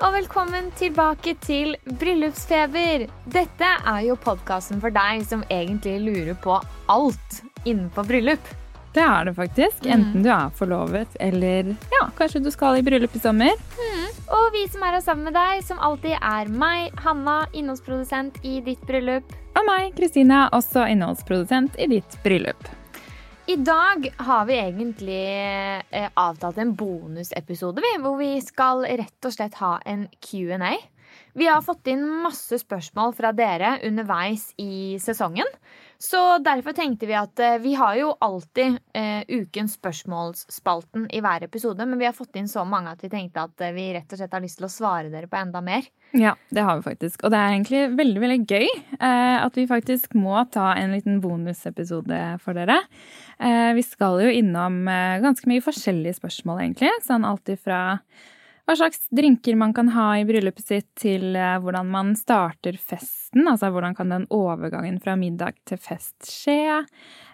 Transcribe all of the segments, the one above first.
Og velkommen tilbake til Bryllupsfeber. Dette er jo podkasten for deg som egentlig lurer på alt innenfor bryllup. Det er det faktisk. Enten du er forlovet eller ja, kanskje du skal i bryllup i sommer. Og vi som er her sammen med deg, som alltid er meg, Hanna, innholdsprodusent i ditt bryllup. Og meg, Kristina, også innholdsprodusent i ditt bryllup. I dag har vi egentlig eh, avtalt en bonusepisode, hvor vi skal rett og slett ha en Q&A. Vi har fått inn masse spørsmål fra dere underveis i sesongen. Så derfor tenkte vi at eh, vi har jo alltid eh, ukens spørsmålsspalten i hver episode, men vi har fått inn så mange at vi tenkte at eh, vi rett og slett har lyst til å svare dere på enda mer. Ja, det har vi faktisk. Og det er egentlig veldig veldig gøy eh, at vi faktisk må ta en liten bonusepisode for dere. Eh, vi skal jo innom eh, ganske mye forskjellige spørsmål, egentlig. Sånn alt ifra hva slags drinker man kan ha i bryllupet sitt, til eh, hvordan man starter festen. Altså hvordan kan den overgangen fra middag til fest skje?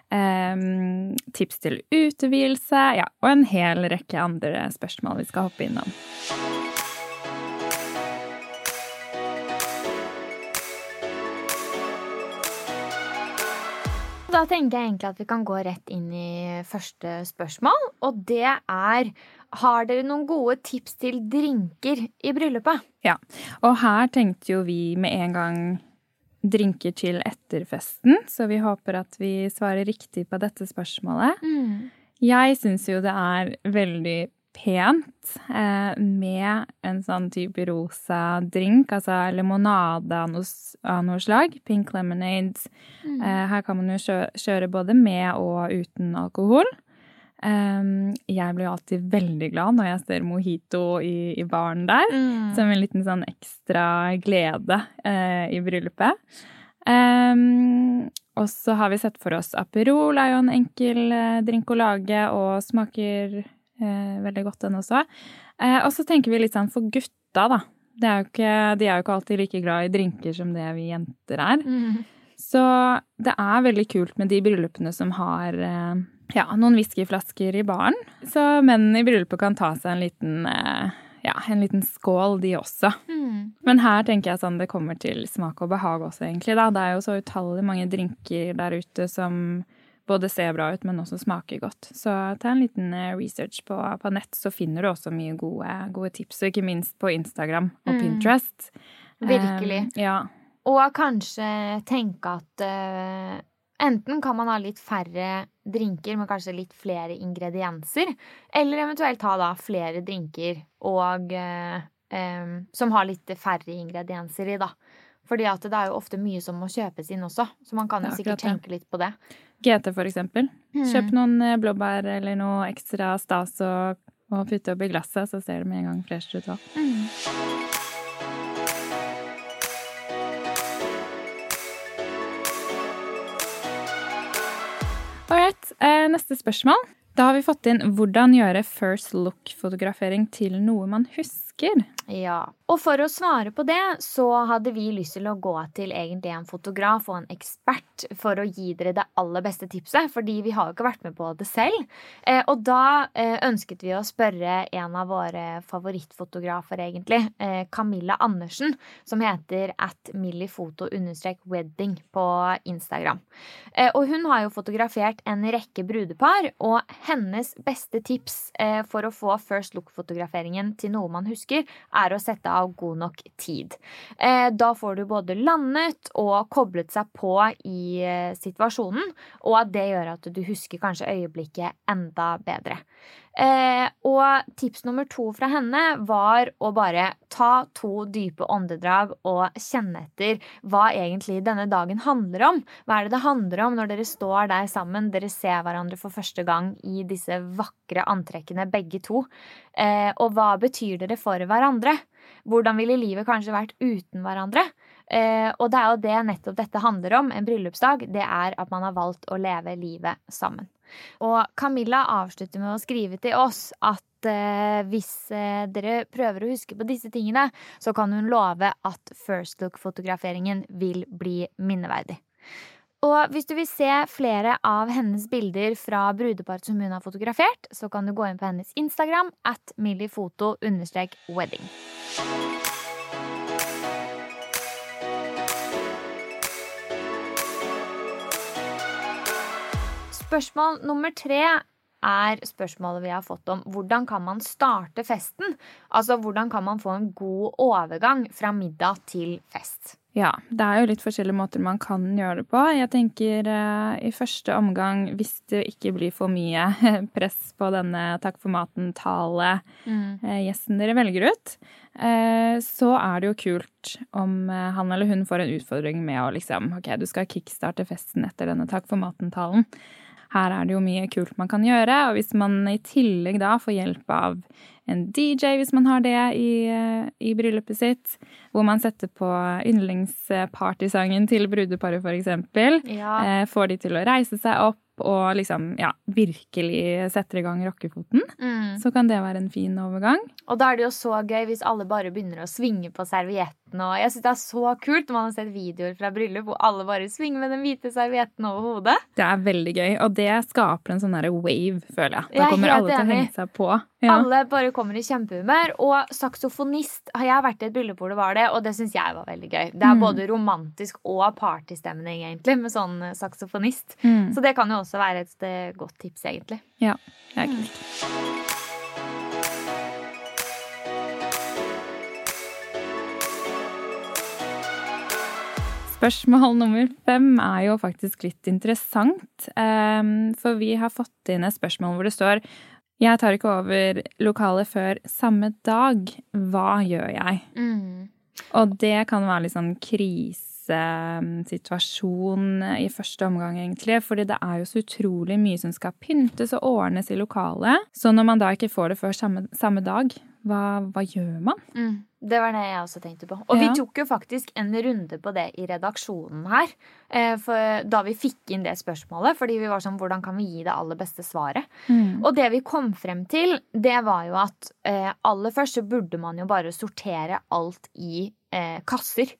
Um, tips til utevielse. Ja, og en hel rekke andre spørsmål vi skal hoppe innom. Da tenker jeg egentlig at vi kan gå rett inn i første spørsmål, og det er Har dere noen gode tips til drinker i bryllupet? Ja, og her tenkte jo vi med en gang drinker til etterfesten, så vi håper at vi svarer riktig på dette spørsmålet. Jeg syns jo det er veldig pent eh, med en sånn type rosa drink, altså limonade av noe, av noe slag. Pink lemonade. Eh, her kan man jo kjø kjøre både med og uten alkohol. Um, jeg blir alltid veldig glad når jeg ser mojito i, i baren der. Som en liten sånn ekstra glede uh, i bryllupet. Um, og så har vi sett for oss Aperol er jo en enkel eh, drink å lage, og smaker veldig godt den også. Eh, og så tenker vi litt sånn for gutta, da. Det er jo ikke, de er jo ikke alltid like glad i drinker som det vi jenter er. Mm. Så det er veldig kult med de bryllupene som har eh, ja, noen whiskyflasker i baren. Så mennene i bryllupet kan ta seg en liten, eh, ja, en liten skål, de også. Mm. Men her tenker jeg sånn det kommer til smak og behag også, egentlig. Da. Det er jo så utallig mange drinker der ute som både ser bra ut, men også smaker godt. Så ta en liten eh, research på, på nett, så finner du også mye gode, gode tips. Og ikke minst på Instagram og Mm. Pinterest. Virkelig. Um, ja. Og kanskje tenke at uh, enten kan man ha litt færre drinker, men kanskje litt flere ingredienser. Eller eventuelt ha da flere drinker og uh, um, som har litt færre ingredienser i, da. Fordi at det er jo ofte mye som må kjøpes inn også, så man kan jo er sikkert tenke litt på det. GT, for eksempel. Mm. Kjøp noen eh, blåbær eller noe ekstra stas og, og putte oppi glasset, så ser det med en gang freshere ut òg. Mm. Alright, eh, neste spørsmål. Da har vi fått inn hvordan gjøre first look-fotografering til noe man husker. Ja. Og for å svare på det, så hadde vi lyst til å gå til egentlig en fotograf og en ekspert for å gi dere det aller beste tipset, fordi vi har jo ikke vært med på det selv. Eh, og da eh, ønsket vi å spørre en av våre favorittfotografer, egentlig, eh, Camilla Andersen, som heter at millifoto-wedding på Instagram. Og hun har jo fotografert en rekke brudepar, og hennes beste tips for å få first look-fotograferingen til noe man husker, er å sette av god nok tid. Eh, da får du både landet og koblet seg på i eh, situasjonen, og at det gjør at du husker kanskje øyeblikket enda bedre. Eh, og tips nummer to fra henne var å bare ta to dype åndedrag og kjenne etter hva egentlig denne dagen handler om. Hva er det det handler om når dere står der sammen, dere ser hverandre for første gang i disse vakre antrekkene, begge to. Eh, og hva betyr dere for hverandre? Hvordan ville livet kanskje vært uten hverandre? Eh, og det er jo det nettopp dette handler om, en bryllupsdag. Det er at man har valgt å leve livet sammen. Og Camilla avslutter med å skrive til oss at eh, hvis eh, dere prøver å huske på disse tingene, så kan hun love at First Look-fotograferingen vil bli minneverdig. Og hvis du vil se flere av hennes bilder fra brudeparet som hun har fotografert, så kan du gå inn på hennes Instagram at millifoto-wedding. Spørsmål nummer tre er spørsmålet vi har fått om hvordan kan man starte festen? Altså hvordan kan man få en god overgang fra middag til fest? Ja, det er jo litt forskjellige måter man kan gjøre det på. Jeg tenker eh, i første omgang, hvis det ikke blir for mye press på denne takk for maten-tale mm. eh, gjesten dere velger ut, eh, så er det jo kult om han eller hun får en utfordring med å liksom Ok, du skal kickstarte festen etter denne takk for maten-talen. Her er det jo mye kult man kan gjøre, og hvis man i tillegg da får hjelp av en DJ, hvis man har det i, i bryllupet sitt, hvor man setter på yndlingspartysangen til brudeparet, f.eks., ja. Eh, får de til å reise seg opp og liksom, ja, virkelig setter i gang rockefoten, mm. så kan det være en fin overgang. Og da er det jo så gøy hvis alle bare begynner å svinge på servietten. Og jeg synes det er så kult når man har sett videoer fra bryllup hvor alle bare svinger med den hvite servietten over hodet. Det er veldig gøy, og det skaper en sånn derre wave, føler jeg. Da kommer alle til å henge seg på. Ja. Alle bare kommer i kjempehumør. Og saksofonist har jeg vært i et bryllup hvor det var det, og det syns jeg var veldig gøy. Det er mm. både romantisk og partystemning, egentlig, med sånn saksofonist. Mm. Så det kan jo også også være et godt tips, egentlig. Ja, det er kult. Spørsmål nummer fem er jo faktisk litt interessant. Ehm, for vi har fått inn et spørsmål hvor det står Jeg tar ikke over lokalet før samme dag. Hva gjør jeg? Mm. Og det kan være litt sånn krise situasjon i første omgang, egentlig. Fordi det er jo så utrolig mye som skal pyntes og ordnes i lokalet. Så når man da ikke får det før samme, samme dag, hva, hva, gjør man? Mm, det var det jeg også tenkte på. Og ja. vi tok jo faktisk en runde på det i redaksjonen her. For, da vi fikk inn det spørsmålet. Fordi vi var sånn Hvordan kan vi gi det aller beste svaret? Mm. Og det vi kom frem til, det var jo at eh, aller først så burde man jo bare sortere alt i eh, kasser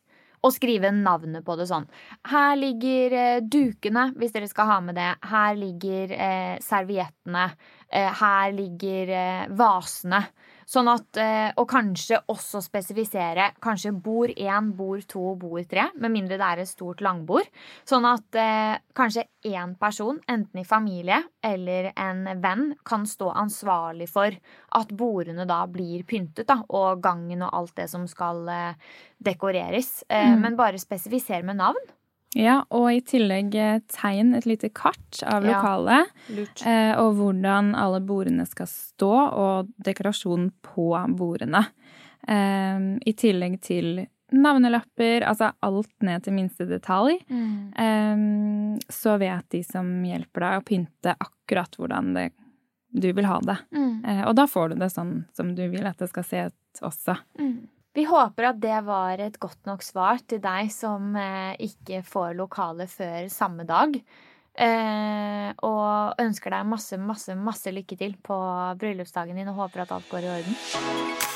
og skrive navnet på det sånn. Her ligger eh, dukene, hvis dere skal ha med det. Her ligger eh, serviettene. Eh, her ligger eh, vasene. Sånn at, eh, og kanskje også spesifisere kanskje bord én, bord to, bord tre, med mindre det er et stort langbord. Sånn at eh, kanskje én person, enten i familie eller en venn, kan stå ansvarlig for at bordene da blir pyntet, da, og gangen og alt det som skal eh, dekoreres. Eh, mm. Men bare spesifisere med navn. Ja, og i tillegg eh, tegn et lite kart av lokalet. Ja, eh, og hvordan alle bordene skal stå, og dekorasjonen på bordene. Eh, I tillegg til navnelapper, altså alt ned til minste detalj. Mm. Så vet de som hjelper deg å pynte akkurat hvordan det, du vil ha det. Mm. Eh, og da får du det sånn som du vil at det skal se ut også. Mm. Vi håper at det var et godt nok svar til deg som eh, ikke får lokale før samme dag. Eh, og ønsker deg masse, masse, masse lykke til på bryllupsdagen din og håper at alt går i orden.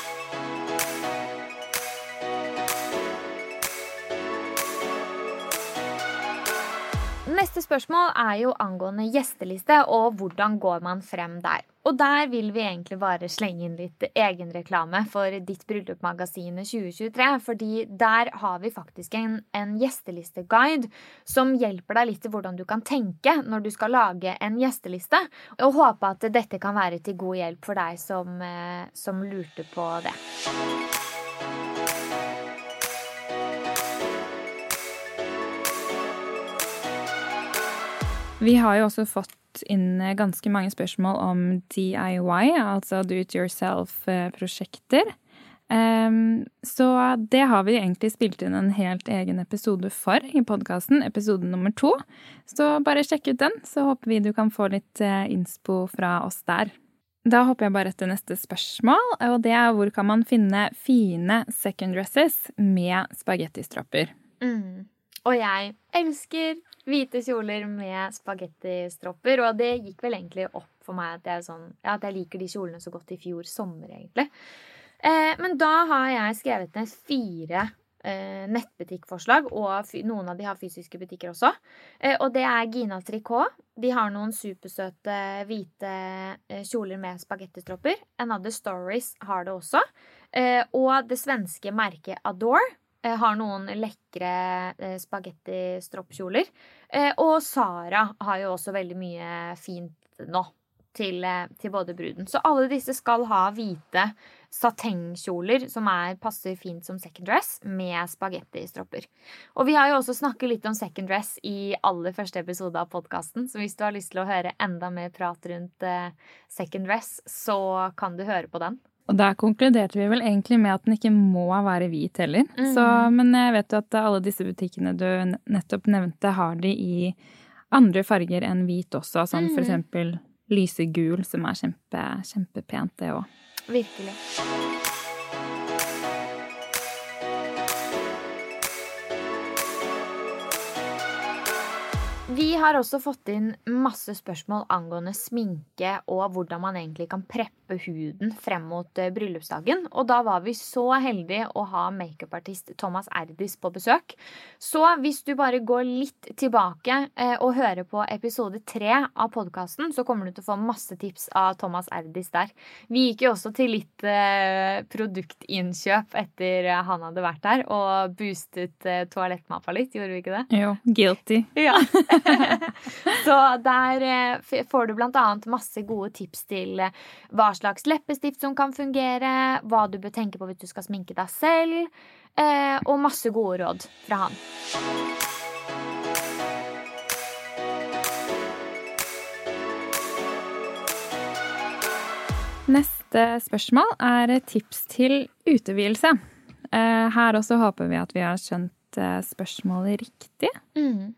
Neste spørsmål er jo angående gjesteliste og hvordan går man frem der. Og der vil vi egentlig bare slenge inn litt egenreklame for Ditt bryllup-magasinet 2023. Fordi der har vi faktisk en, en gjestelisteguide som hjelper deg litt til hvordan du kan tenke når du skal lage en gjesteliste. Og håper at dette kan være til god hjelp for deg som, eh, som lurte på det. Vi har jo også fått inn ganske mange spørsmål om DIY, altså do it yourself-prosjekter. Um, så det har vi egentlig spilt inn en helt egen episode for i podkasten, episode nummer to. Så bare sjekk ut den, så håper vi du kan få litt uh, innspo fra oss der. Da hopper jeg bare etter neste spørsmål, og det er hvor kan man finne fine second dresses med spagettistropper? Mm. Og jeg elsker hvite kjoler med spagettistropper, og det gikk vel egentlig opp for meg at jeg, sånn, ja, at jeg liker de kjolene så godt i fjor sommer, egentlig. Eh, men da har jeg skrevet ned fire eh, nettbutikkforslag, og noen av de har fysiske butikker også. Eh, og det er Gina Tricot. De har noen supersøte hvite eh, kjoler med spagettistropper. Another Stories har det også. Eh, og det svenske merket Adore eh, har noen lekre eh, spagettistroppkjoler. og Sara har jo også veldig mye fint nå til, til både bruden. Så alle disse skal ha hvite satengkjoler som er, passer fint som second dress, med spagettistropper. Og vi har jo også snakket litt om second dress i aller første episode av podkasten, så hvis du har lyst til å høre enda mer prat rundt second dress, så kan du høre på den. Og der konkluderte vi vel egentlig med at den ikke må være hvit heller. Mm. Så, men jeg vet jo at alle disse butikkene du nettopp nevnte, har de i andre farger enn hvit også, som mm. for eksempel lysegul, som er kjempe, kjempepent, det òg. Virkelig. Vi har også fått inn masse spørsmål angående sminke og hvordan man egentlig kan preppe huden frem mot eh, bryllupsdagen. Og da var vi så heldige å ha makeupartist Thomas Erdis på besøk. Så hvis du bare går litt tilbake eh, og hører på episode tre av podkasten, så kommer du til å få masse tips av Thomas Erdis der. Vi gikk jo også til litt eh, produktinnkjøp etter han hadde vært der, og boostet toalettmappa litt, gjorde vi ikke det? Jo, guilty. Ja. så der eh, får du annet masse gode tips til eh, hva slags leppestift som kan fungere, hva du bør tenke på hvis du skal sminke deg selv, eh, og masse gode råd fra han. Neste spørsmål er tips til utevielse. Her også håper vi at vi har skjønt spørsmålet riktig. Mm.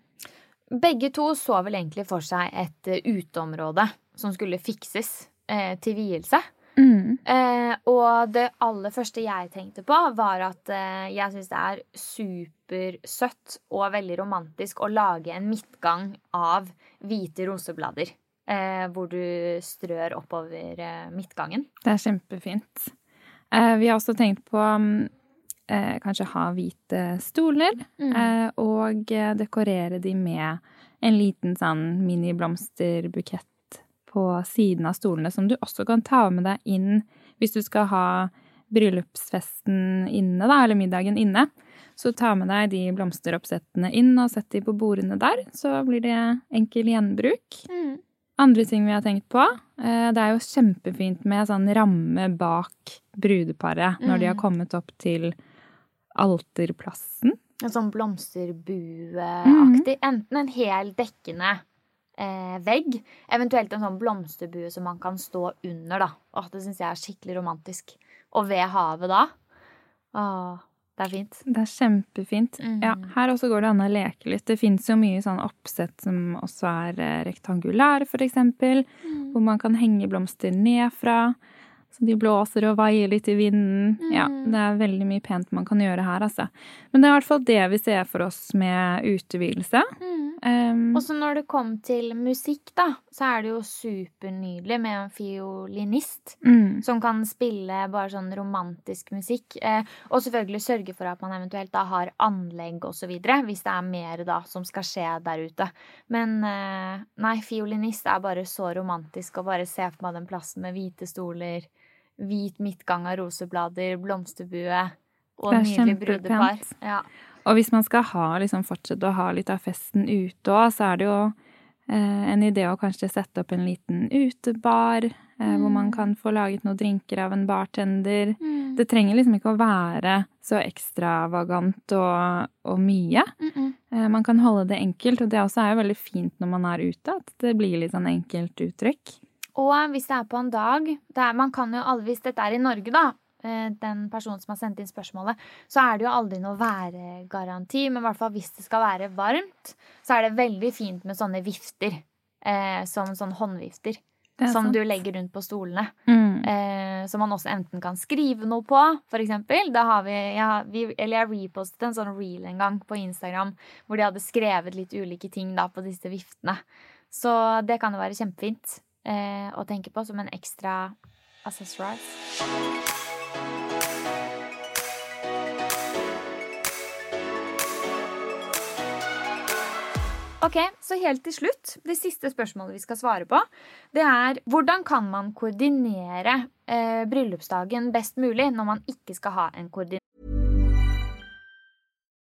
Begge to så vel egentlig for seg et uh, uteområde som skulle fikses eh, til vielse. Mm. Eh, og det aller første jeg tenkte på, var at eh, jeg syns det er supersøtt og veldig romantisk å lage en midtgang av hvite roseblader. Eh, hvor du strør oppover eh, midtgangen. Det er kjempefint. vi har også tenkt på um eh, kanskje ha hvite stoler, mm. eh, og dekorere de med en liten sånn mini-blomsterbukett på siden av stolene, som du også kan ta med deg inn hvis du skal ha bryllupsfesten inne, da, eller middagen inne. Så ta med deg de blomsteroppsettene inn og sett de på bordene der. Så blir det enkel gjenbruk. Mm. Andre ting vi har tenkt på. Eh, det er jo kjempefint med sånn ramme bak brudeparet når mm. de har mm. kommet opp til alterplassen. En sånn blomsterbueaktig. Mm. Enten en hel dekkende eh, vegg, eventuelt en sånn blomsterbue som man kan stå under, da. Åh, det syns jeg er skikkelig romantisk. Og ved havet da. Åh, det er fint. Det er kjempefint. Mm. Ja, her også går det an å leke litt. Det fins jo mye sånn oppsett som også er rektangulær, for eksempel. Mm. Hvor man kan henge blomster nedfra. Så de blåser og vaier litt i vinden. Mm. Ja, det er veldig mye pent man kan gjøre her, altså. Men det er i hvert fall det vi ser for oss med utehvilelse. Mm. Um, og så når det kom til musikk, da, så er det jo supernydelig med en fiolinist mm. som kan spille bare sånn romantisk musikk. Eh, og selvfølgelig sørge for at man eventuelt da har anlegg og så videre, hvis det er mer da som skal skje der ute. Men eh, nei, fiolinist er bare så romantisk å bare se for meg den plassen med hvite stoler hvit midtgang av roseblader, blomsterbue og nydelig brudepar. Ja. Og hvis man skal ha, liksom, fortsette å ha litt av festen ute òg, så er det jo eh, en idé å kanskje sette opp en liten utebar, eh, mm. hvor man mm. kan få laget noen drinker av en bartender. Mm. Det trenger liksom ikke å være så ekstravagant og, og mye. Mm Eh, man kan holde det enkelt, og det også er jo veldig fint når man er ute, at det blir litt sånn enkelt uttrykk. Og hvis det er på en dag er, Man kan jo aldri, Hvis dette er i Norge, da, eh, den personen som har sendt inn spørsmålet, så er det jo aldri noe væregaranti. Men i hvert fall hvis det skal være varmt, så er det veldig fint med sånne vifter. Eh, som sånn håndvifter. Som sant. du legger rundt på stolene. Mm. Eh, som man også enten kan skrive noe på, for eksempel. Da har vi, ja, vi Eller jeg repostet en sånn reel en gang på Instagram hvor de hadde skrevet litt ulike ting da på disse viftene. Så det kan jo være kjempefint eh, å tenke på som en ekstra accessorize. Ok, Så helt til slutt, det siste spørsmålet vi skal svare på, det er hvordan kan man koordinere eh, bryllupsdagen best mulig når man ikke skal ha en koordinering?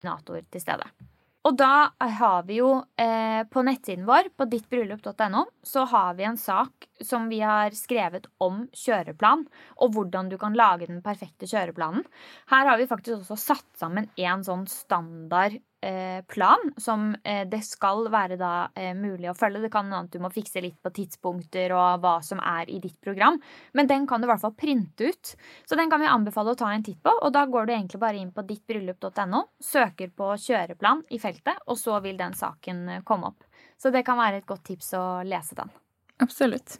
Koordinator til stede. Og da har vi jo eh, på nettsiden vår, på dittbryllup.no, så har vi en sak som vi har skrevet om kjøreplan, og hvordan du kan lage den perfekte kjøreplanen. Her har vi faktisk også satt sammen en sånn standard plan som eh, det skal være da eh, mulig å følge. Det kan hende at du må fikse litt på tidspunkter og hva som er i ditt program, men den kan du i hvert fall printe ut. Så den kan vi anbefale å ta en titt på, og da går du egentlig bare inn på dittbryllup.no, søker på kjøreplan i feltet, og så vil den saken komme opp. Så det kan være et godt tips å lese den. Absolutt.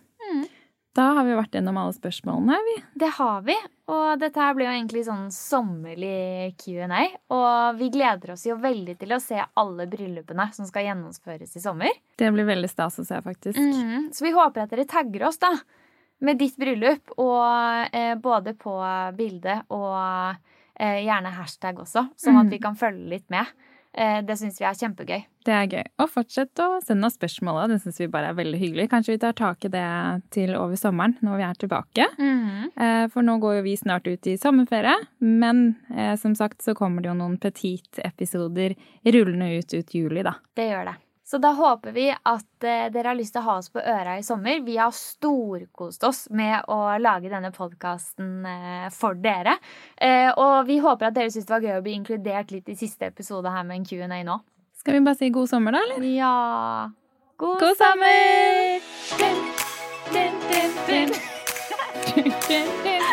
Da har vi vært gjennom alle spørsmålene, vi. Det har vi. Og dette her blir jo egentlig sånn sommerlig Q&A. Og vi gleder oss jo veldig til å se alle bryllupene som skal gjennomføres i sommer. Det blir veldig stas å se, faktisk. Mm, så vi håper at dere tagger oss, da. Med ditt bryllup. Og eh, både på bildet og eh, gjerne hashtag også, sånn at vi kan følge litt med. Eh, det syns vi er kjempegøy. Det er gøy. Og fortsett å sende oss spørsmål. Det syns vi bare er veldig hyggelig. Kanskje vi tar tak i det til over sommeren, når vi er tilbake. Mm. For nå går jo vi snart ut i sommerferie. Men eh, som sagt så kommer det jo noen petit-episoder rullende ut ut juli, da. Det gjør det. Så da håper vi at eh, dere har lyst til å ha oss på øra i sommer. Vi har storkost oss med å lage denne podkasten eh, for dere. Eh, og vi håper at dere syns det var gøy å bli inkludert litt i siste episode her med en Q&A nå. Skal vi bare si god sommer, da, eller? Ja. God, god sommer! Din, din, din, din. din, din, din.